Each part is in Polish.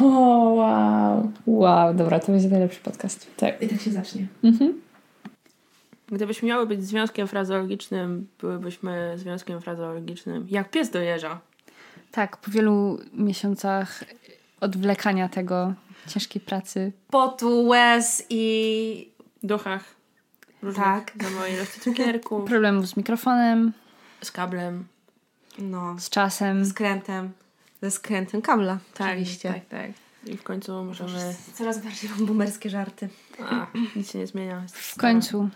wow. Wow, dobra, to będzie najlepszy podcast. Tak. I tak się zacznie. Mhm. Gdybyśmy miały być związkiem frazeologicznym, byłybyśmy związkiem frazeologicznym jak pies do jeża. Tak, po wielu miesiącach odwlekania tego, ciężkiej pracy. Potu, łez i... Duchach. Różnych, Tak. Za mojej ilości cukierków. Problemów z mikrofonem, z kablem. No, z czasem. skrętem. Ze skrętem kabla, Tak, oczywiście. tak, tak. I w końcu możemy... Coraz bardziej mam boomerskie żarty. A, nic się nie zmienia. Jest W końcu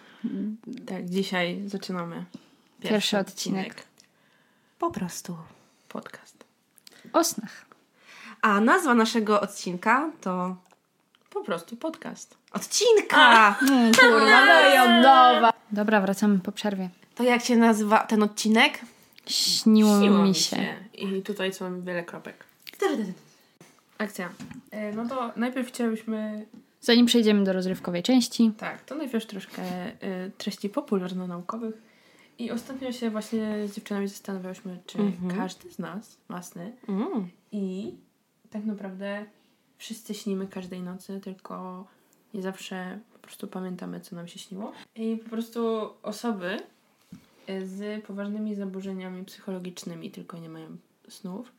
Tak, dzisiaj zaczynamy. Pierwszy odcinek. Po prostu. Podcast. o snach. A nazwa naszego odcinka to... Po prostu podcast. Odcinka! Mm, kurwa, no i od nowa. Dobra, wracamy po przerwie. To jak się nazywa ten odcinek? Śniło, Śniło mi się. I tutaj są wiele kropek. Akcja. E, No to najpierw chciałyśmy... Zanim przejdziemy do rozrywkowej części, Tak, to najpierw troszkę e, treści popularno-naukowych. I ostatnio się właśnie z dziewczynami zastanawiałyśmy, czy Mhm. każdy z nas ma sny. Mm. I tak naprawdę wszyscy śnimy każdej nocy, tylko nie zawsze po prostu pamiętamy, co nam się śniło. I po prostu osoby z poważnymi zaburzeniami psychologicznymi tylko nie mają snów.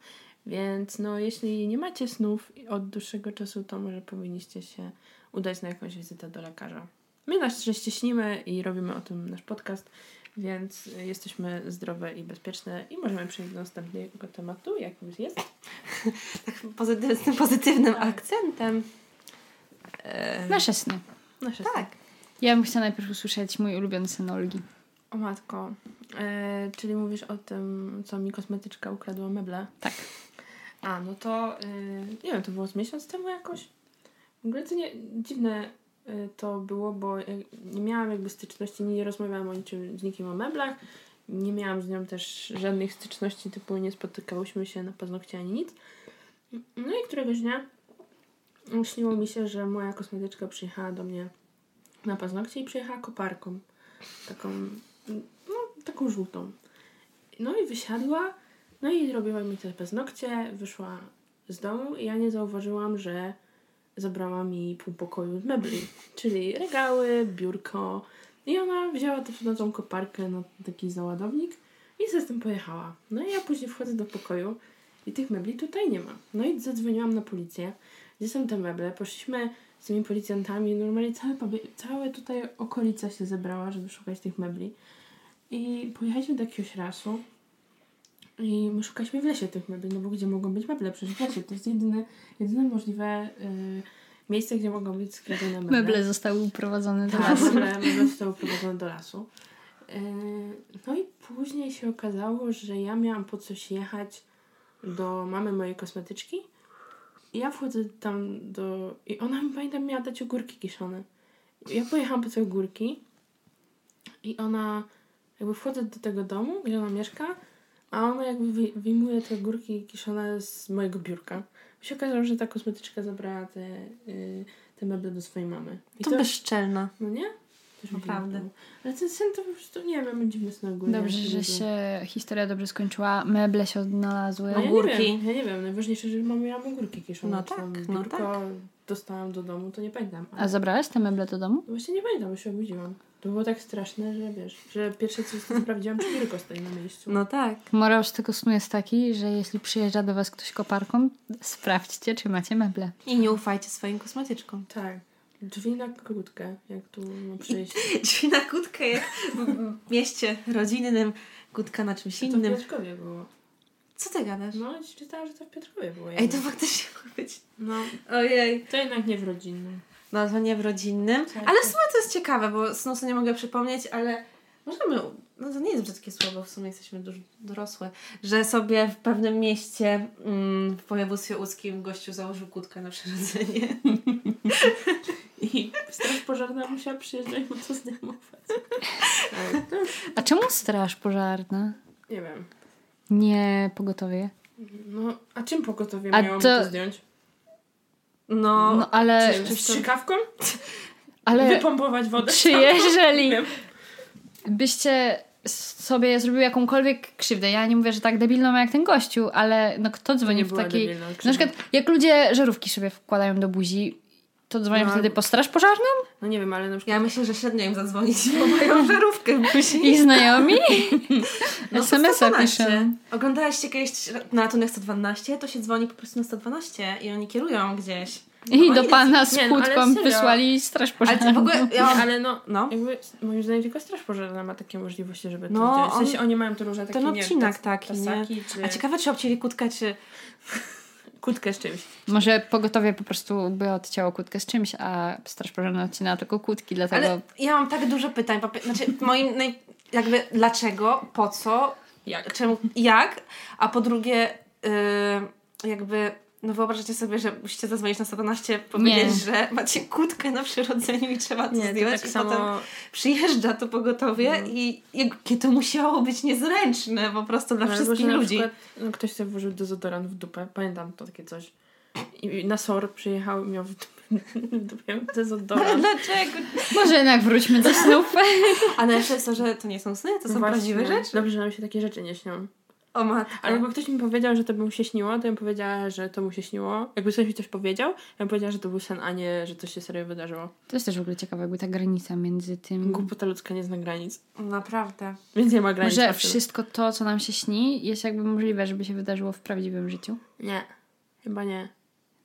Więc no, jeśli nie macie snów od dłuższego czasu, to może powinniście się udać na jakąś wizytę do lekarza. My na szczęście śnimy i robimy o tym nasz podcast, więc jesteśmy zdrowe i bezpieczne i możemy przejść do następnego tematu, jak już jest. Tak pozytyw, z tym pozytywnym akcentem. E, nasze sny. Nasze tak. Ja bym chciała najpierw usłyszeć mój ulubiony sen Olgi. O matko, e, czyli mówisz o tym, co mi kosmetyczka ukradła meble? Tak. A, no to e, nie wiem, to było z miesiąc temu jakoś. W ogóle to nie, dziwne e, to było, bo e, nie miałam jakby styczności, nie rozmawiałam o niczym z nikim o meblach. Nie miałam z nią też żadnych styczności, typu nie spotykałyśmy się na paznokcie ani nic. No i któregoś dnia śniło mi się, że moja kosmetyczka przyjechała do mnie na paznokcie i przyjechała koparką. Taką, no, taką żółtą. No i wysiadła, no i robiła mi te paznokcie, wyszła z domu i ja nie zauważyłam, że zabrała mi pół pokoju mebli, czyli regały, biurko. I ona wzięła to na tą koparkę, na taki załadownik i ze z tym pojechała. No i ja później wchodzę do pokoju i tych mebli tutaj nie ma. No i zadzwoniłam na policję. Gdzie są te meble? Poszliśmy z tymi policjantami, normalnie całe, całe tutaj okolica się zebrała, żeby szukać tych mebli. I pojechaliśmy do jakiegoś rasu i my szukaliśmy w lesie tych mebli, no bo gdzie mogą być meble? Przecież w lesie to jest jedyne, jedyne możliwe y, miejsce, gdzie mogą być skradzione meble. Meble zostały uprowadzone do Tak, lasu. meble, meble zostały uprowadzone do lasu. Yy, No i później się okazało, że ja miałam po coś jechać do mamy mojej kosmetyczki. I ja wchodzę tam do... I ona mi, pamiętam, miała dać ogórki kiszone. Ja pojechałam po te ogórki i ona... Jakby wchodzę do tego domu, gdzie ona mieszka, a ona jakby wy, wyjmuje te ogórki kiszone z mojego biurka. I się okazało, że ta kosmetyczka zabrała te, yy, te meble do swojej mamy. I To bezczelna. no nie? Naprawdę. Ale ten sen to po prostu, nie wiem, dziwny sen ogólnie. Dobrze, że się historia dobrze skończyła. Meble się odnalazły. No ja Ogórki. Nie wiem, ja nie wiem, najważniejsze, że mam, miałam ogórki kiszone. No tak, no tak. dostałam do domu, to nie pamiętam. A zabrałaś te meble do domu? Właśnie nie pamiętam, bo się obudziłam. To było tak straszne, że wiesz, że pierwsze co sprawdziłam, czy biurko stoi na miejscu. No tak. Morał z tego snu jest taki, że jeśli przyjeżdża do was ktoś koparką, sprawdźcie, czy macie meble. I nie ufajcie swoim kosmetyczkom. Tak. Drzwi na krótkę, jak tu przyjść. Drzwi na kutkę jak w mieście rodzinnym, kutka na czymś To w innym. Piotrkowie było. Co ty gadasz? No, czytałam, że to w Piotrkowie było. Ej, to faktycznie mógł być. No, Ojej. to jednak nie w rodzinnym. No to nie w rodzinnym. Tak. Ale w sumie to jest ciekawe, bo snu sobie nie mogę przypomnieć, ale możemy, no to nie jest brzydkie słowo, w sumie jesteśmy dużo dorosłe, że sobie w pewnym mieście mm, w województwie łódzkim gościu założył kłódkę na przyrodzenie. I straż pożarna musiała przyjeżdżać mu to zdejmować. Tak, A czemu straż pożarna? nie wiem. Nie pogotowie. No, a czym pogotowie A miało to- to... to zdjąć? No, No ale, Czy z strzykawką? ale Wypompować wodę? czy jeżeli Wiem. byście sobie zrobił jakąkolwiek krzywdę. Ja nie mówię, że tak debilną jak ten gościu, ale no kto dzwoni w takiej... Na przykład jak ludzie żarówki sobie wkładają do buzi, to dzwonią No, wtedy po straż pożarną? No nie wiem, ale na przykład... Ja myślę, że średnio im zadzwonić, bo mają żarówkę. I znajomi? No to SMS-a 112. piszą. Oglądałaście kiedyś na ratunek 112? To się dzwoni po prostu na 112 i oni kierują gdzieś. I No, do oni pana z nie, no, ale kłódką serio. wysłali straż Ale pożarną. w ogóle ja Nie, mam... ale no, No. jakby moim zdaniem tylko Straż Pożarna ma takie możliwości, żeby to No, zdjąć. W sensie on- oni mają to różne takie, ten nie odcinek tas- taki, nie? tasaki, czy A ciekawe, czy obcięli kłódkę, czy... kłódkę z czymś. Może pogotowie po prostu by odcięło kłódkę z czymś, a straż pożarna odcina tylko kłódki, dlatego... Ale ja mam tak dużo pytań. Znaczy, moim naj... jakby dlaczego, po co, Jak? czemu, jak, a po drugie yy, jakby no wyobraźcie sobie, że musicie zadzwonić na 112, powiedzieć, że macie kłódkę na przyrodzeniu i trzeba to Nie, to zdjąć tak i samo... potem przyjeżdża to pogotowie No. i jakie to musiało być niezręczne po prostu dla Albo, że wszystkich na ludzi. Przykład, no, ktoś sobie włożył dezodorant w dupę. Pamiętam to takie coś. I na SOR przyjechał i miał w dupie, dupie Ale dezodorant. dlaczego? Może jednak wróćmy do snów. A najlepsze jest to, że to nie są sny, to są No Właśnie. prawdziwe rzeczy. Dobrze, że nam się takie rzeczy nie śnią. O matko. Ale jakby ktoś mi powiedział, że to by mu się śniło, to ja bym powiedziała, że to mu się śniło. Jakby ktoś mi coś powiedział, ja bym powiedziała, że to był sen, a nie, że coś się serio wydarzyło. To jest też w ogóle ciekawe, jakby ta granica między tym... Głupota ludzka nie zna granic. Naprawdę. Więc nie ma granic. Może absolutnie. wszystko to, co nam się śni, jest jakby możliwe, żeby się wydarzyło w prawdziwym życiu. Nie. Chyba nie.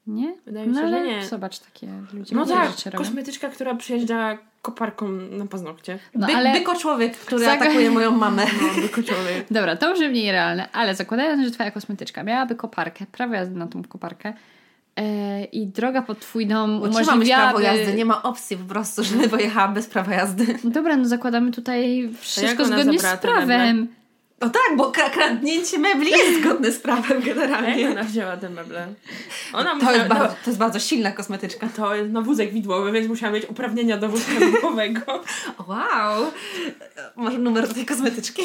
Nie? Wydaje mi No się, że ale nie. zobacz, takie ludzie No tak, kosmetyczka, która przyjeżdża koparką na paznokcie. No By, ale... Byko człowiek, który Zag- atakuje moją mamę. No, wykluczony. Dobra, to może mniej realne, ale zakładając, że twoja kosmetyczka miałaby koparkę, prawo jazdy na tą koparkę e, i droga pod twój dom trzeba mieć prawo umożliwiałaby... jazdy, nie ma opcji po prostu, żeby pojechała bez prawa jazdy. Dobra, no zakładamy tutaj wszystko zgodnie z prawem. No tak, bo kra- kradnięcie mebli jest zgodne z prawem Jak generalnie. ona wzięła te meble? Ona To musiała, jest, bardzo, to jest bardzo silna kosmetyczka. to jest na wózek widłowy, więc musiała mieć uprawnienia do wózka widłowego. Wow! Może numer do tej kosmetyczki?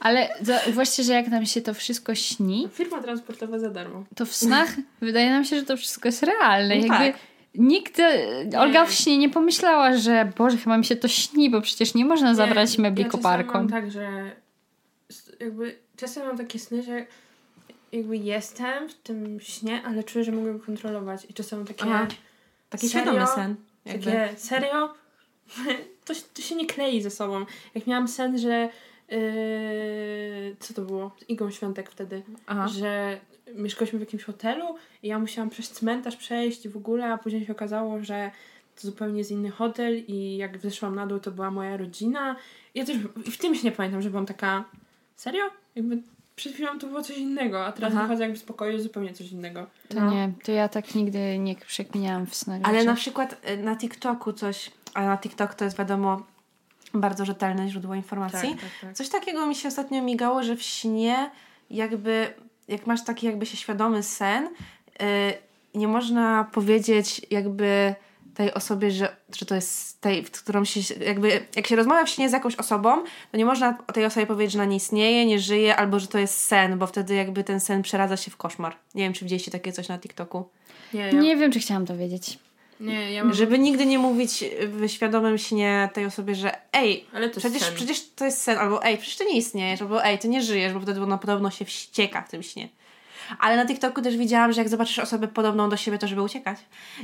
Ale zauważcie, że jak nam się to wszystko śni, Firma transportowa za darmo. to w snach wydaje nam się, że to wszystko jest realne. No Jakby tak. nikt, e, Olga w śnie nie pomyślała, że Boże, chyba mi się to śni, bo przecież nie można zabrać Nie, mebli ja koparką. mam tak, że jakby czasem mam takie sny, że jakby jestem w tym śnie, ale czuję, że mogę go kontrolować. I czasem mam takie, Aha. Taki Serio? świadomy sen. Jakby. takie serio? To, się- to się nie klei ze sobą. Jak miałam sen, że yy, co to było? Z Igą Świątek wtedy. Aha. że mieszkaliśmy w jakimś hotelu i ja musiałam przez cmentarz przejść i w ogóle, a później się okazało, że to zupełnie jest inny hotel i jak zeszłam na dół, to była moja rodzina. Ja też w tym się nie pamiętam, że byłam taka, serio? Jakby przed chwilą to było coś innego, a teraz Aha. wychodzę jakby z pokoju zupełnie coś innego. To No. nie, to ja tak nigdy nie przekminiałam w snach. Ale na przykład y, na TikToku coś, a na TikTok to jest wiadomo bardzo rzetelne źródło informacji. Tak, tak, tak. Coś takiego mi się ostatnio migało, że w śnie jakby, jak masz taki jakby się świadomy sen, yy, nie można powiedzieć jakby tej osobie, że, że to jest tej, w którą się, jakby, jak się rozmawia w śnie z jakąś osobą, to nie można o tej osobie powiedzieć, że ona nie istnieje, nie żyje, albo że to jest sen, bo wtedy jakby ten sen przeradza się w koszmar. Nie wiem, czy widzieliście takie coś na TikToku. Nie, ja, Nie wiem, czy chciałam to wiedzieć. nie, ja mam, Żeby nigdy nie mówić w świadomym śnie tej osobie, że ej, ale to przecież, sen. przecież to jest sen, albo ej, przecież ty nie istniejesz, albo ej, ty nie żyjesz, bo wtedy ona podobno się wścieka w tym śnie. Ale na TikToku też widziałam, że jak zobaczysz osobę podobną do siebie, to żeby uciekać.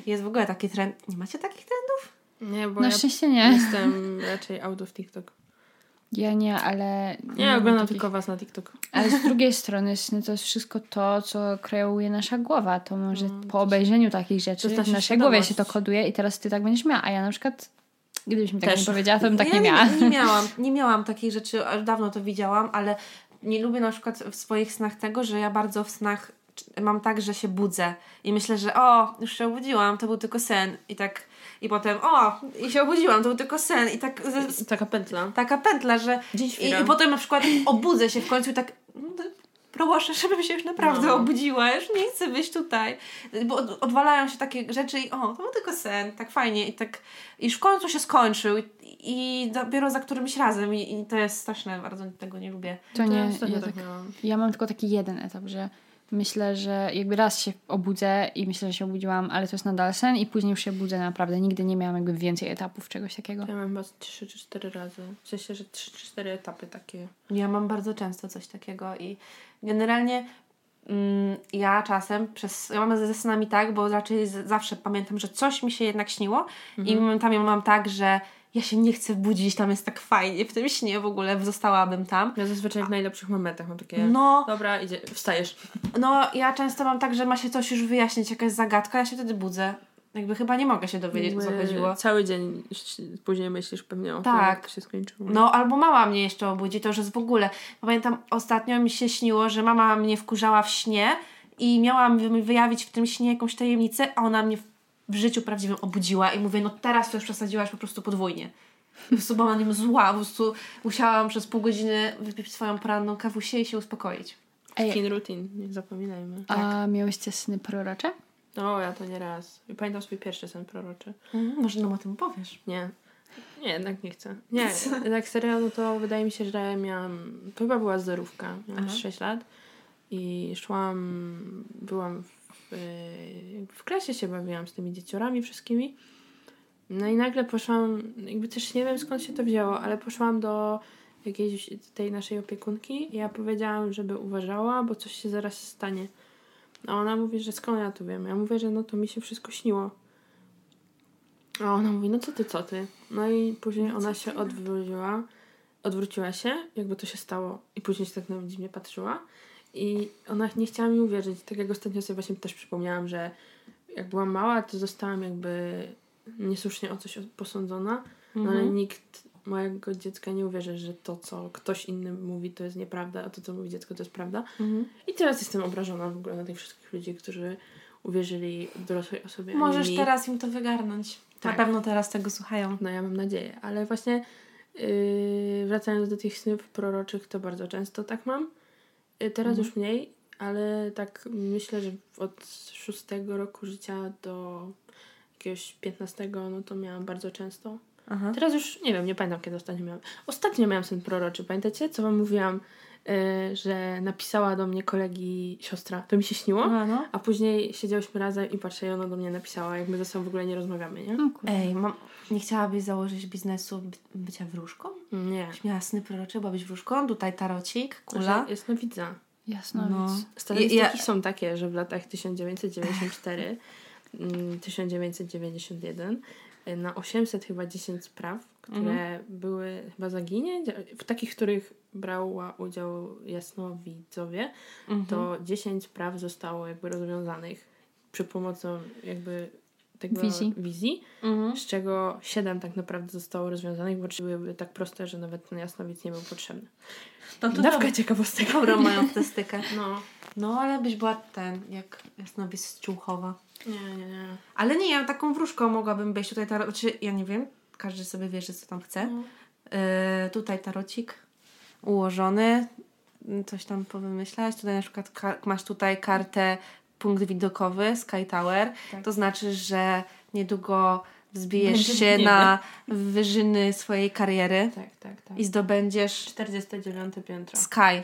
Jest w ogóle taki trend. Nie macie takich trendów? Nie, bo Na ja szczęście nie. jestem raczej out of TikTok. Ja nie, ale... Nie, mam oglądam takich- tylko was na TikTok. Ale z drugiej strony sny to jest wszystko to, co kreuje nasza głowa. To może No, po obejrzeniu takich rzeczy w naszej głowie się świadomość. to koduje i teraz ty tak będziesz miała. A ja na przykład, gdybyś mi tak Też. nie powiedziała, to bym tak ja nie miała. Nie, nie miałam, nie miałam takich rzeczy, aż dawno to widziałam, ale nie lubię na przykład w swoich snach tego, że ja bardzo w snach mam tak, że się budzę i myślę, że o, już się obudziłam, to był tylko sen i tak i potem o, i się obudziłam, to był tylko sen i tak Taka pętla. taka pętla, że i, i potem na przykład obudzę się w końcu i tak mm, proszę, żebym się już naprawdę No. obudziła, już nie chcę być tutaj. Bo od, odwalają się takie rzeczy i o, to był tylko sen, tak fajnie i tak już w końcu się skończył i, i dopiero za którymś razem i, i to jest straszne, bardzo tego nie lubię. To nie, ostatnio ja, tak tak, miałam. ja mam tylko taki jeden etap, że Myślę, że jakby raz się obudzę i myślę, że się obudziłam, ale to jest nadal sen i później już się budzę naprawdę. Nigdy nie miałam jakby więcej etapów czegoś takiego. Ja mam chyba 3 czy 4 razy. W sensie, że 3 czy 4 etapy takie. Ja mam bardzo często coś takiego i generalnie mm, ja czasem przez. Ja mam ze snami tak, bo raczej z, zawsze pamiętam, że coś mi się jednak śniło i momentami mam tak, że ja się nie chcę budzić, tam jest tak fajnie w tym śnie w ogóle, zostałabym tam. Ja zazwyczaj w najlepszych momentach mam takie. No, Dobra, idzie, wstajesz. no ja często mam tak, że ma się coś już wyjaśnić, jakaś zagadka, ja się wtedy budzę. Jakby chyba nie mogę się dowiedzieć, o co chodziło. Cały dzień później myślisz pewnie o Tak. tym, się skończyło. No, albo mama mnie jeszcze obudzi, to już jest w ogóle. Pamiętam, ostatnio mi się śniło, że mama mnie wkurzała w śnie i miałam wy- wyjawić w tym śnie jakąś tajemnicę, a ona mnie w- życiu prawdziwym obudziła i mówię, no teraz to już przesadziłaś po prostu podwójnie. Po prostu byłam na nim zła, po prostu musiałam przez pół godziny wypić swoją poranną kawusię i się uspokoić. Ej, Skin routine, nie zapominajmy. a miałyście sny prorocze? No, ja to nie raz. I Pamiętam swój pierwszy sen proroczy. Mhm, może nam o tym powiesz. Nie. Nie, jednak nie chcę. Nie, tak serio, no to wydaje mi się, że miałam... To chyba była zerówka. Miałam Aha. 6 lat i szłam... Byłam w, w klasie się bawiłam z tymi dzieciorami wszystkimi. No i nagle poszłam, jakby też nie wiem skąd się to wzięło, ale poszłam do jakiejś tej naszej opiekunki i ja powiedziałam, żeby uważała, bo coś się zaraz stanie. A ona mówi, że skąd ja to wiem? Ja mówię, że no to mi się wszystko śniło. A ona mówi, no co ty, co ty? No i później ona się odwróciła, odwróciła się, jakby to się stało i później się tak na mnie dziwnie patrzyła i ona nie chciała mi uwierzyć. Tak jak ostatnio sobie właśnie też przypomniałam, że jak byłam mała, to zostałam jakby niesłusznie o coś posądzona, no ale nikt mojego dziecka nie uwierzy, że to, co ktoś inny mówi, to jest nieprawda, a to, co mówi dziecko, to jest prawda. I teraz jestem obrażona w ogóle na tych wszystkich ludzi, którzy uwierzyli dorosłej osobie. Możesz mi. teraz im to wygarnąć. Tak. Na pewno teraz tego słuchają. No ja mam nadzieję, ale właśnie yy, wracając do tych snów proroczych, to bardzo często tak mam. Yy, teraz już mniej, ale tak myślę, że od szóstego roku życia do jakiegoś 15, no to miałam bardzo często. Aha. Teraz już nie wiem, nie pamiętam kiedy ostatnio miałam. Ostatnio miałam sen proroczy, pamiętacie? Co wam mówiłam, że napisała do mnie kolegi siostra. To mi się śniło. No, no. A później siedziałyśmy razem i patrzę, i ona do mnie napisała, jak my ze sobą w ogóle nie rozmawiamy, nie? No. Ej, mam, nie chciałabyś założyć biznesu by, bycia wróżką? Nie. Byś miała sny prorocze, byłabyś wróżką, tutaj tarocik, kula. Że Jest nowidza. Jasno, No. Statystyki Ja- są takie, że w latach 1994, mm, 1991 y, na 800 chyba 10 spraw, które były chyba zaginięć, w takich, w których brała udział jasnowidzowie, Mhm. to 10 spraw zostało jakby rozwiązanych przy pomocy jakby tego Wizji. wizji Mhm. z czego 7 tak naprawdę zostało rozwiązanych, bo trzy były tak proste, że nawet ten jasnowic nie był potrzebny. No to Dawka dobra. ciekawostek. Dobrą mają statystykę. No. No, ale byś była ten, jak jasnowic z Czułchowa. Nie, nie, nie. Ale nie, ja taką wróżką mogłabym być. Tutaj tarot, znaczy, ja nie wiem, każdy sobie wierzy, co tam chce. No. Yy, tutaj tarocik ułożony, coś tam powymyślać. Tutaj na przykład masz tutaj kartę punkt widokowy Sky Tower. Tak. To znaczy, że niedługo wzbijesz się na wyżyny swojej kariery Tak, tak, tak. i zdobędziesz 49 piętro. sky,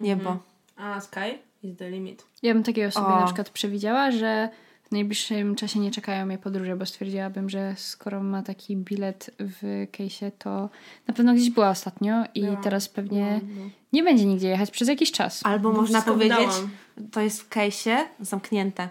niebo. Mhm. A Sky is the limit. Ja bym takiego sobie O. na przykład przewidziała, że w najbliższym czasie nie czekają mnie podróże, bo stwierdziłabym, że skoro ma taki bilet w case'ie, to na pewno gdzieś była ostatnio i Była. teraz pewnie No, no. nie będzie nigdzie jechać przez jakiś czas. Albo Bo można powiedzieć, wydałam. to jest w case'ie zamknięte.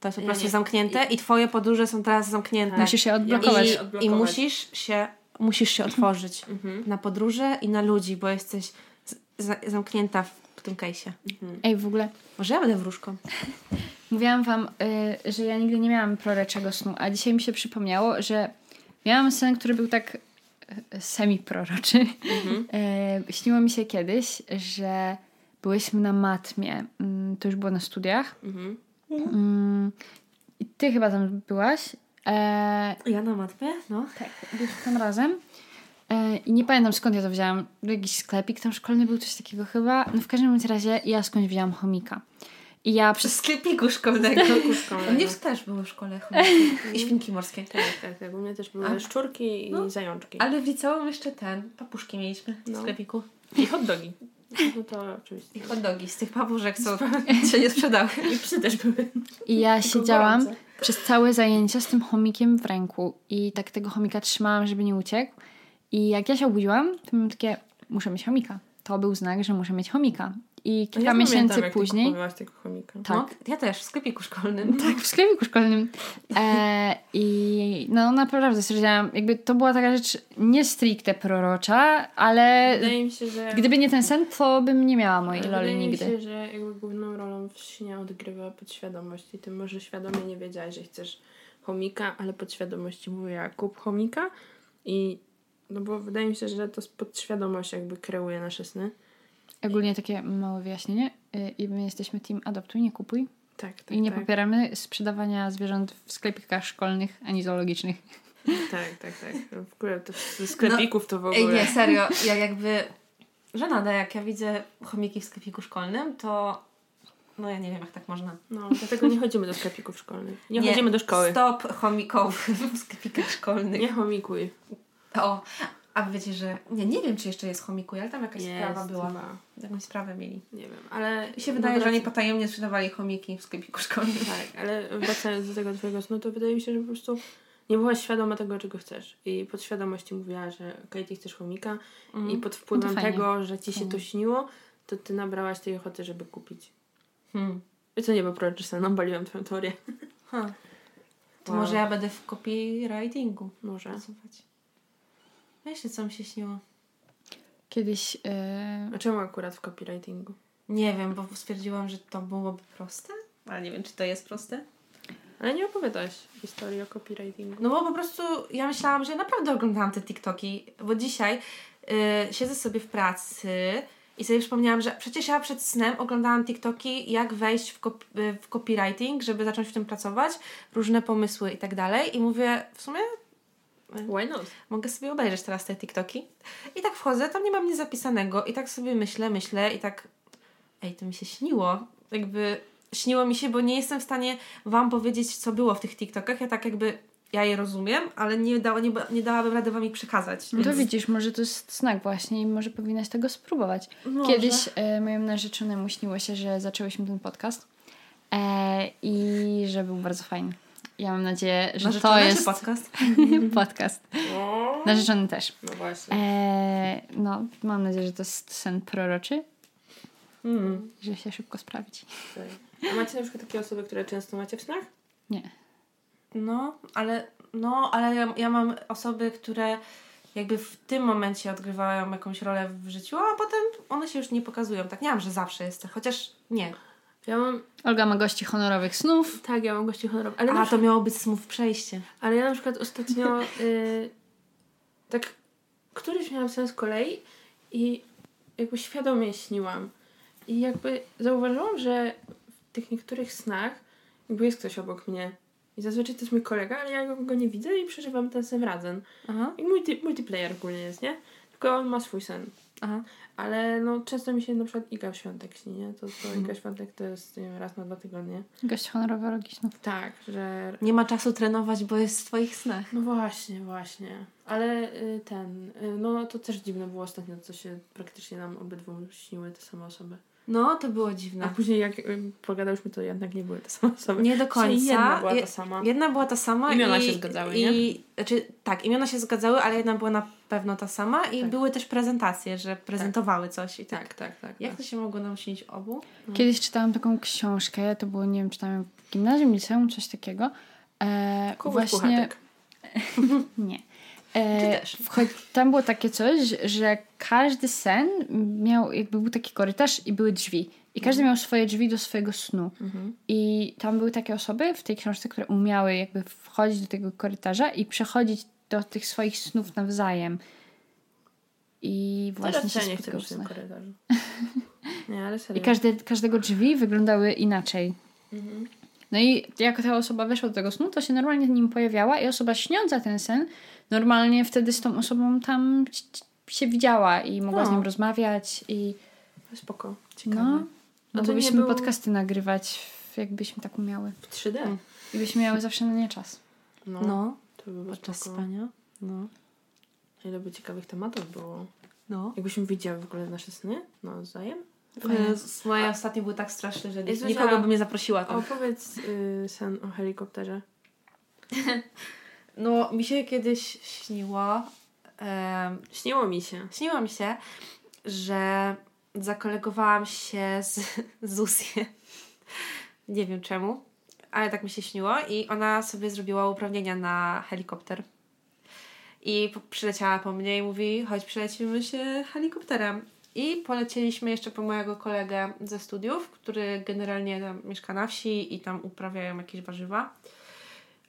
To jest po prostu nie- zamknięte i twoje podróże są teraz zamknięte. Musisz się odblokować. I, odblokować. I musisz się, musisz się otworzyć Mhm. na podróże i na ludzi, bo jesteś z, za, zamknięta w, w tym case'ie. Mhm. Ej, w ogóle Może ja będę wróżką. mówiłam wam, y, że ja nigdy nie miałam proroczego snu, a dzisiaj mi się przypomniało, że miałam sen, który był tak y, semi-proroczy. Mhm. Y, śniło mi się kiedyś, że byłyśmy na matmie. Mm, To już było na studiach. Mhm. Mm, I ty chyba tam byłaś. E, Ja na matmie? No. tak, byliśmy tam razem. E, I nie pamiętam skąd ja to wzięłam. Jakiś sklepik tam szkolny był, coś takiego chyba. No w każdym razie ja skądś wzięłam chomika. I ja przez... Sklepiku szkolnego. szkolnego. U mnie też było w szkole chomiki i świnki morskie. Tak, tak, tak. U mnie też były A. szczurki i No. zajączki. Ale w liceum jeszcze ten, papuszki mieliśmy w No. sklepiku. I hot dogi. No to oczywiście. I hot dogi z tych papuszek, co się nie sprzedały. I psy też były. I ja Tylko siedziałam gorące. przez całe zajęcia z tym chomikiem w ręku i tak tego chomika trzymałam, żeby nie uciekł. I jak ja się obudziłam, to miałam takie, muszę mieć chomika. To był znak, że muszę mieć chomika. I kilka Ja miesięcy pamiętam, jak ty później... kupowałaś tego chomika. Tak. No, ja też, w sklepiku szkolnym. Tak, w sklepiku szkolnym. E, I no naprawdę stwierdziłam, jakby to była taka rzecz nie stricte prorocza, ale Wydaje mi się, że... gdyby nie ten sen, to bym nie miała mojej Wydaje loli mi nigdy. się, że jakby główną rolą w śnie odgrywa podświadomość i ty może świadomie nie wiedziałaś, że chcesz chomika, ale podświadomości mówiła kup chomika i no bo wydaje mi się, że to podświadomość jakby kreuje nasze sny. Ogólnie takie małe wyjaśnienie. Y, I my jesteśmy team adoptuj, nie kupuj. Tak, tak, I nie tak. popieramy sprzedawania zwierząt w sklepikach szkolnych ani zoologicznych. Tak, tak, tak. W ogóle to ze sklepików to w ogóle. Ej, nie, serio, ja jakby... Żenada, jak ja widzę chomiki w sklepiku szkolnym, to... No ja nie wiem, jak tak można. No, dlatego nie chodzimy do sklepików szkolnych. Nie, chodzimy do szkoły. Stop chomikowy w sklepikach szkolnych. Nie chomikuj. O, a wiecie, że... Nie, nie wiem, czy jeszcze jest chomikuj, ale tam jakaś Jest, sprawa była. chyba. Jakąś sprawę mieli. Nie wiem, ale... Mi się wydaje, że oni potajemnie sprzedawali chomiki w sklepiku szkolnym. Tak, ale wracając do tego twojego snu, to wydaje mi się, że po prostu nie byłaś świadoma tego, czego chcesz. I podświadomość ci mówiła, że okej, ty chcesz chomika Mm. i pod wpływem No to fajnie. tego, że ci się to śniło, to ty nabrałaś tej ochoty, żeby kupić. Hmm. I co nie proroczne, no baliłam twoją teorię. Ha. To Wow. może ja będę w copywritingu Może. pracować. Wiecie, co mi się śniło? Kiedyś y, A czemu akurat w copywritingu? Nie wiem, bo stwierdziłam, że to byłoby proste. Ale nie wiem, czy to jest proste. Ale nie opowiadałaś historii o copywritingu. No bo po prostu ja myślałam, że ja naprawdę oglądałam te TikToki, bo dzisiaj y, siedzę sobie w pracy i sobie przypomniałam, że przecież ja przed snem oglądałam TikToki, jak wejść w, kop- y, w copywriting, żeby zacząć w tym pracować, różne pomysły i tak dalej. I mówię, w sumie Why not? mogę sobie obejrzeć teraz te TikToki. I tak wchodzę, tam nie mam nic zapisanego i tak sobie myślę, myślę i tak ej, to mi się śniło. Jakby śniło mi się, bo nie jestem w stanie wam powiedzieć, co było w tych TikTokach. Ja tak jakby, ja je rozumiem, ale nie, dało, nie, nie dałabym rady wam ich przekazać. No to Więc- widzisz, może to jest znak właśnie i może powinnaś tego spróbować. Może. Kiedyś e, mojemu narzeczonemu śniło się, że zaczęłyśmy ten podcast e, i że był bardzo fajny. Ja mam nadzieję, że to Narzeczone jest czy podcast? podcast. No, Narzeczony też. no właśnie. E, no, mam nadzieję, że to jest sen proroczy, Hmm. że się szybko sprawdzi. A macie na przykład takie osoby, które często macie w snach? Nie. No, ale, no, ale ja, ja mam osoby, które jakby w tym momencie odgrywają jakąś rolę w życiu, a potem one się już nie pokazują. Tak nie mam, że zawsze jest tak, chociaż nie. Ja mam, Olga ma gości honorowych snów. tak, ja mam gości honorowych. Ale, A przykład, to miało być smooth przejście. ale ja na przykład ostatnio y, tak któryś miałam sen z kolei i jakby świadomie śniłam. I jakby zauważyłam, że w tych niektórych snach jakby jest ktoś obok mnie. I zazwyczaj to jest mój kolega, ale ja go nie widzę i przeżywam ten sen razem. Aha, I multi, multiplayer ogólnie jest, nie? Tylko on ma swój sen. aha. Ale no często mi się na przykład Iga Świątek śni, nie? To, to Iga Świątek to jest nie wiem, raz na dwa tygodnie. Gość honorowy snów. Tak, że... Nie ma czasu trenować, bo jest w twoich snach. No właśnie, właśnie. Ale y, ten, y, no to też dziwne było ostatnio, co się praktycznie nam obydwu śniły te same osoby. No, to było A dziwne. później jak pogadałyśmy, to jednak nie były te same osoby. Nie do końca. Jedna była ta sama. Jedna była ta sama. Imiona i, się zgadzały, i, nie? Znaczy, tak, imiona się zgadzały, ale jedna była na pewno ta sama i Tak. były też prezentacje, że prezentowały coś. I tak. Tak, tak, tak. Jak tak. to się mogło nam śnić obu? Kiedyś czytałam taką książkę, to było, nie wiem, czytałam w gimnazjum, liceum, coś takiego. E, Kubuś właśnie... Nie. E, wchodzi- tam było takie coś, że każdy sen miał, jakby był taki korytarz i były drzwi. I każdy miał swoje drzwi do swojego snu. Mhm. I tam były takie osoby w tej książce, które umiały jakby wchodzić do tego korytarza i przechodzić do tych swoich snów nawzajem. I właśnie Teraz się ja nie chcę być w tym korytarzu. Nie, ale I serio. każde, każdego drzwi wyglądały inaczej. Mhm. No i jak ta osoba weszła do tego snu, to się normalnie z nim pojawiała i osoba śniąca ten sen normalnie wtedy z tą osobą tam się widziała i mogła z No. nim rozmawiać i Spoko. Ciekawe. no, no to nie byśmy było- podcasty nagrywać jakbyśmy tak umiały. W 3D. Mm. I byśmy miały zawsze na nie czas. No. No, To by było podczas spoko. spania. No. Ile by ciekawych tematów było. No. Jakbyśmy widziały w ogóle nasze sny nawzajem. Z- Moje ostatnie były tak straszne, że nikogo bym nie zaprosiła tam. Opowiedz y, sen o helikopterze. No, mi się kiedyś śniło, Śniło mi się. śniło mi się, że zakolegowałam się z Zusię. Nie wiem czemu, ale tak mi się śniło i ona sobie zrobiła uprawnienia na helikopter. I przyleciała po mnie i mówi, chodź przylecimy się helikopterem. I polecieliśmy jeszcze po mojego kolegę ze studiów, który generalnie tam mieszka na wsi i tam uprawiają jakieś warzywa.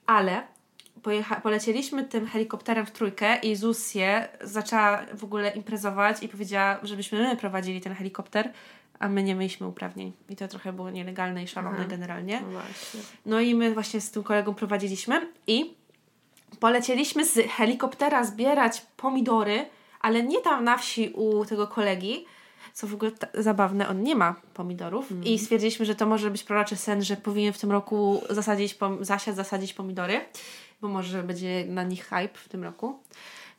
Ale pojecha- polecieliśmy tym helikopterem w trójkę i Zusie zaczęła w ogóle imprezować i powiedziała, żebyśmy my prowadzili ten helikopter, a my nie mieliśmy uprawnień. I to trochę było nielegalne i szalone Aha. generalnie. No. No i my właśnie z tym kolegą prowadziliśmy i polecieliśmy z helikoptera zbierać pomidory, ale nie tam na wsi u tego kolegi, co w ogóle ta- zabawne, on nie ma pomidorów i stwierdziliśmy, że to może być proroczy sen, że powinien w tym roku zasadzić, pom- zasiać, zasadzić pomidory, bo może będzie na nich hype w tym roku.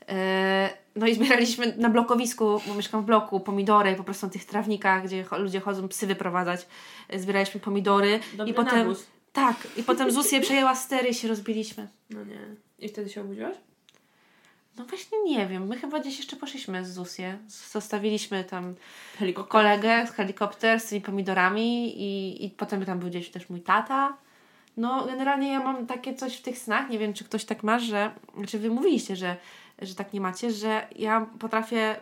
E, No i zbieraliśmy na blokowisku, bo mieszkam w bloku, pomidory, po prostu na tych trawnikach, gdzie ludzie chodzą psy wyprowadzać. E, Zbieraliśmy pomidory Dobry i potem... Tak, i potem Zuzję przejęła stery i się rozbiliśmy. No nie. I wtedy się obudziłaś? No właśnie nie wiem, my chyba gdzieś jeszcze poszliśmy z Zusię. Zostawiliśmy tam Helikopter. kolegę z helikopter z tymi pomidorami i, i potem tam był gdzieś też mój tata. No generalnie ja mam takie coś w tych snach, nie wiem czy ktoś tak ma, że, czy wy mówiliście, że, że tak nie macie, że ja potrafię,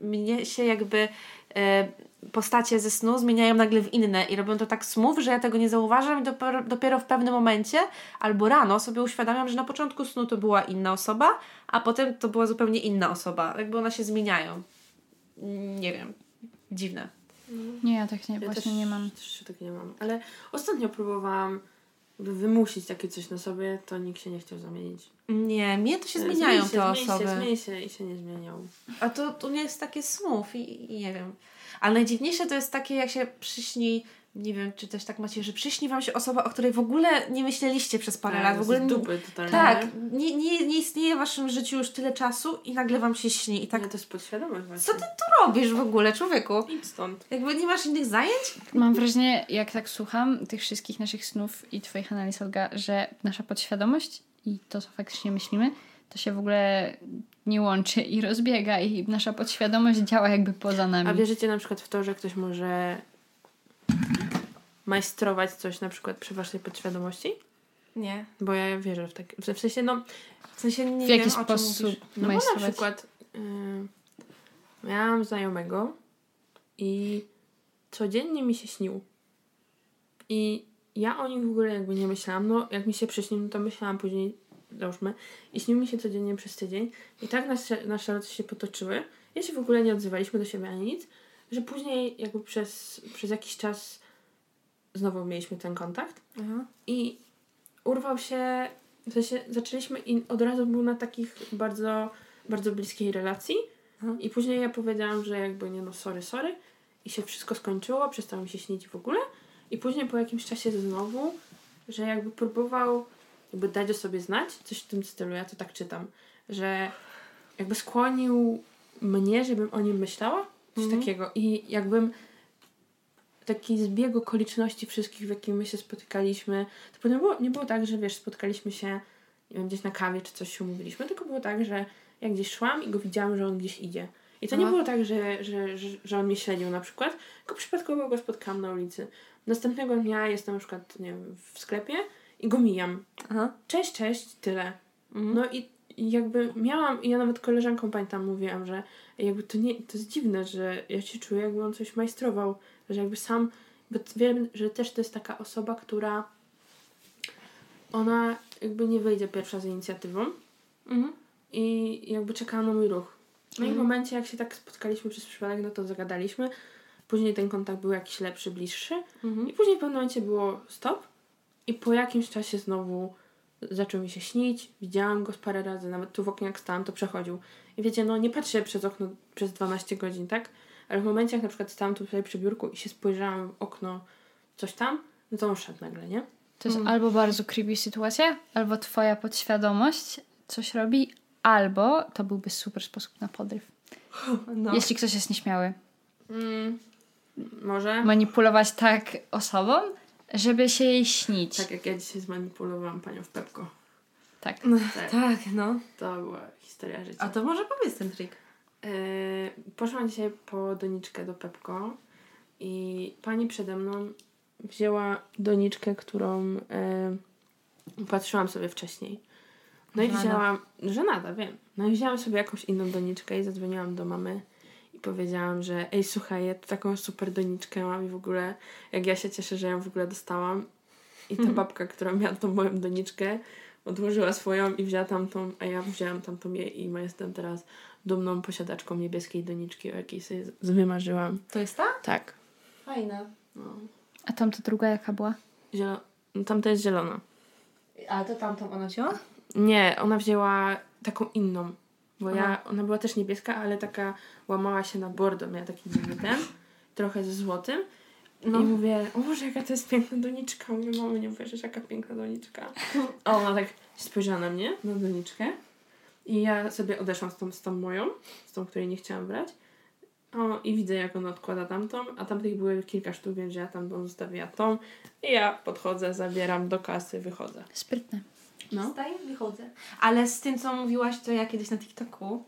mnie się jakby e, postacie ze snu zmieniają nagle w inne i robią to tak smooth, że ja tego nie zauważam i dopiero, dopiero w pewnym momencie albo rano sobie uświadamiam, że na początku snu to była inna osoba, a potem to była zupełnie inna osoba. Jakby one się zmieniają. Nie wiem. Dziwne. Nie, ja tak nie, Ja właśnie też, nie mam. Też tak nie mam. Ale ostatnio próbowałam jakby wymusić takie coś na sobie, to nikt się nie chciał zamienić. Nie, mnie to się Zmień zmieniają się, te zmień osoby. Się, zmień się i się nie zmieniał. A to, to nie jest takie smooth i, i nie wiem. Ale najdziwniejsze to jest takie, jak się przyśni, nie wiem, czy też tak macie, że przyśni wam się osoba, o której w ogóle nie myśleliście przez parę lat. W ogóle dupy totalnie. tak, nie, nie, nie istnieje w waszym życiu już tyle czasu i nagle wam się śni. I tak, Tak. Nie, to jest podświadomość właśnie. co ty tu robisz w ogóle, człowieku? Idź stąd. Jakby nie masz innych zajęć? Mam wrażenie, jak tak słucham tych wszystkich naszych snów i Twoich analiz, Olga, że nasza podświadomość i to, co faktycznie myślimy, to się w ogóle nie łączy i rozbiega i nasza podświadomość działa jakby poza nami. A wierzycie na przykład w to, że ktoś może majstrować coś na przykład przy waszej podświadomości? Nie. Bo ja wierzę w takie. W sensie, no, W sensie nie w wiem, jaki o czym sposób mówisz. no bo na majstrować? przykład y, miałam znajomego i codziennie mi się śnił. I ja o nim w ogóle jakby nie myślałam. No, jak mi się przyśnił, to myślałam później, załóżmy, i śnił mi się codziennie przez tydzień. I tak nasze, nasze losy się potoczyły. Ja się w ogóle nie odzywaliśmy do siebie ani nic, że później jakby przez, przez jakiś czas znowu mieliśmy ten kontakt. Aha. I urwał się, w sensie zaczęliśmy i od razu był na takich bardzo, bardzo bliskiej relacji. Mhm. I później ja powiedziałam, że jakby nie no, sorry, sorry. I się wszystko skończyło, przestało mi się śnić w ogóle. I później po jakimś czasie znowu, że jakby próbował jakby dać o sobie znać, coś w tym stylu, ja to tak czytam, że jakby skłonił mnie, żebym o nim myślała, coś Mhm. takiego. I jakbym taki zbieg okoliczności wszystkich, w jakim my się spotykaliśmy, to potem było, nie było tak, że wiesz, spotkaliśmy się nie wiem, gdzieś na kawie czy coś się umówiliśmy, tylko było tak, że ja gdzieś szłam i go widziałam, że on gdzieś idzie. I to nie Aha. było tak, że, że, że, że on mnie śledził na przykład, tylko przypadkowo go spotkałam na ulicy. Następnego dnia jestem na przykład, nie wiem, w sklepie i go mijam. Aha. Cześć, cześć, tyle. Mhm. No i, i jakby miałam, ja nawet koleżankom pamiętam mówiłam, że jakby to nie, to jest dziwne, że ja się czuję, jakby on coś majstrował, że jakby sam, bo wiem, że też to jest taka osoba, która ona jakby nie wyjdzie pierwsza z inicjatywą Mhm. i jakby czekała na mój ruch. No i w Mhm. momencie, jak się tak spotkaliśmy przez przypadek, no to zagadaliśmy. Później ten kontakt był jakiś lepszy, bliższy. Mhm. I później w pewnym momencie było stop. I po jakimś czasie znowu zaczął mi się śnić. Widziałam go z parę razy, nawet tu w oknie jak stałam, to przechodził. I wiecie, no nie patrzę przez okno przez 12 godzin, tak? Ale w momencie, jak na przykład stałam tutaj przy biurku i się spojrzałam w okno, coś tam, no to on szedł nagle, nie? To jest Mhm. albo bardzo creepy sytuacja, albo twoja podświadomość coś robi, albo to byłby super sposób na podryw. No. Jeśli ktoś jest nieśmiały. Mm, może? Manipulować tak osobą, żeby się jej śnić. Tak jak ja dzisiaj zmanipulowałam panią w Pepko. Tak. Tak. Tak, no. To była historia życia. A to może powiedz ten trik. Yy, poszłam dzisiaj po doniczkę do Pepko i pani przede mną wzięła doniczkę, którą yy, patrzyłam sobie wcześniej. No i Żenada. wzięłam, żenada, wiem. No i wzięłam sobie jakąś inną doniczkę i zadzwoniłam do mamy powiedziałam, że ej, słuchaj, ja tu taką super doniczkę mam i w ogóle, jak ja się cieszę, że ją w ogóle dostałam. I ta babka, która miała tą moją doniczkę, odłożyła swoją i wzięła tamtą, a ja wzięłam tamtą jej i jestem teraz dumną posiadaczką niebieskiej doniczki, o jakiej sobie wymarzyłam. To jest ta? Tak. Fajna. No. A tam to druga jaka była? Zielo- no, tamta jest zielona. Ale to tamtą ona wzięła? Nie, ona wzięła taką inną. Bo ja, ona była też niebieska, ale taka łamała się na bordo. Miała taki dziwny ten, trochę ze złotym. No. I mówię, o Boże, jaka to jest piękna doniczka. Mówię, mamo, nie uwierzysz, jaka piękna doniczka. A ona tak spojrzała na mnie, na doniczkę. I ja sobie odeszłam z tą, z tą moją, z tą, której nie chciałam brać. O, i widzę, jak ona odkłada tamtą, a tamtych były kilka sztuk, więc ja tamtą zostawiła tą. I ja podchodzę, zabieram do kasy, wychodzę. Sprytne. No. Wstaję, wychodzę. Ale z tym, co mówiłaś, to ja kiedyś na TikToku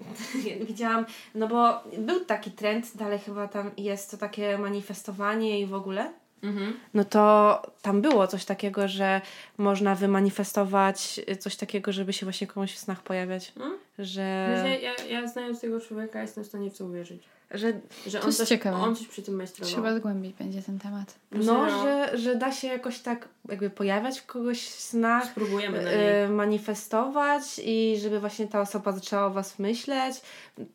widziałam, no bo był taki trend, dalej chyba tam jest to takie manifestowanie i w ogóle. Mhm. No to tam było coś takiego, że można wymanifestować coś takiego, żeby się właśnie komuś w snach pojawiać. Mm. Że, Wiecie, ja, ja znając tego człowieka jestem w stanie w to uwierzyć. że Że To on jest coś, ciekawe. on coś przy tym majstrował. Trzeba zgłębić będzie ten temat. no, Serio? że, że da się jakoś tak jakby pojawiać w kogoś w snach. Spróbujemy na niej. y, manifestować i żeby właśnie ta osoba zaczęła o was myśleć.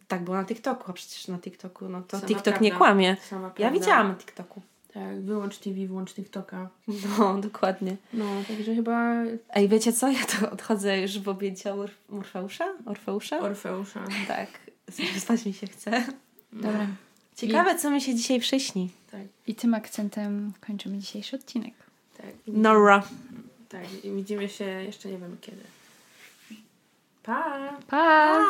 Tak było na TikToku, a przecież na TikToku, no to Sama TikTok prawda. nie kłamie. Sama Ja prawda. widziałam na TikToku. Tak, wyłącz TV, włącz TikToka. No, dokładnie. No, także chyba Ej, wiecie co? Ja to odchodzę już w objęcia Orf- Orfeusza? Orfeusza? Orfeusza. tak. Spać mi się chce. Dobra. Ciekawe, co mi się dzisiaj przyśni. Tak, I tym akcentem kończymy dzisiejszy odcinek. tak. I Nora. Tak, i widzimy się jeszcze nie wiem kiedy. Pa! Pa! Pa!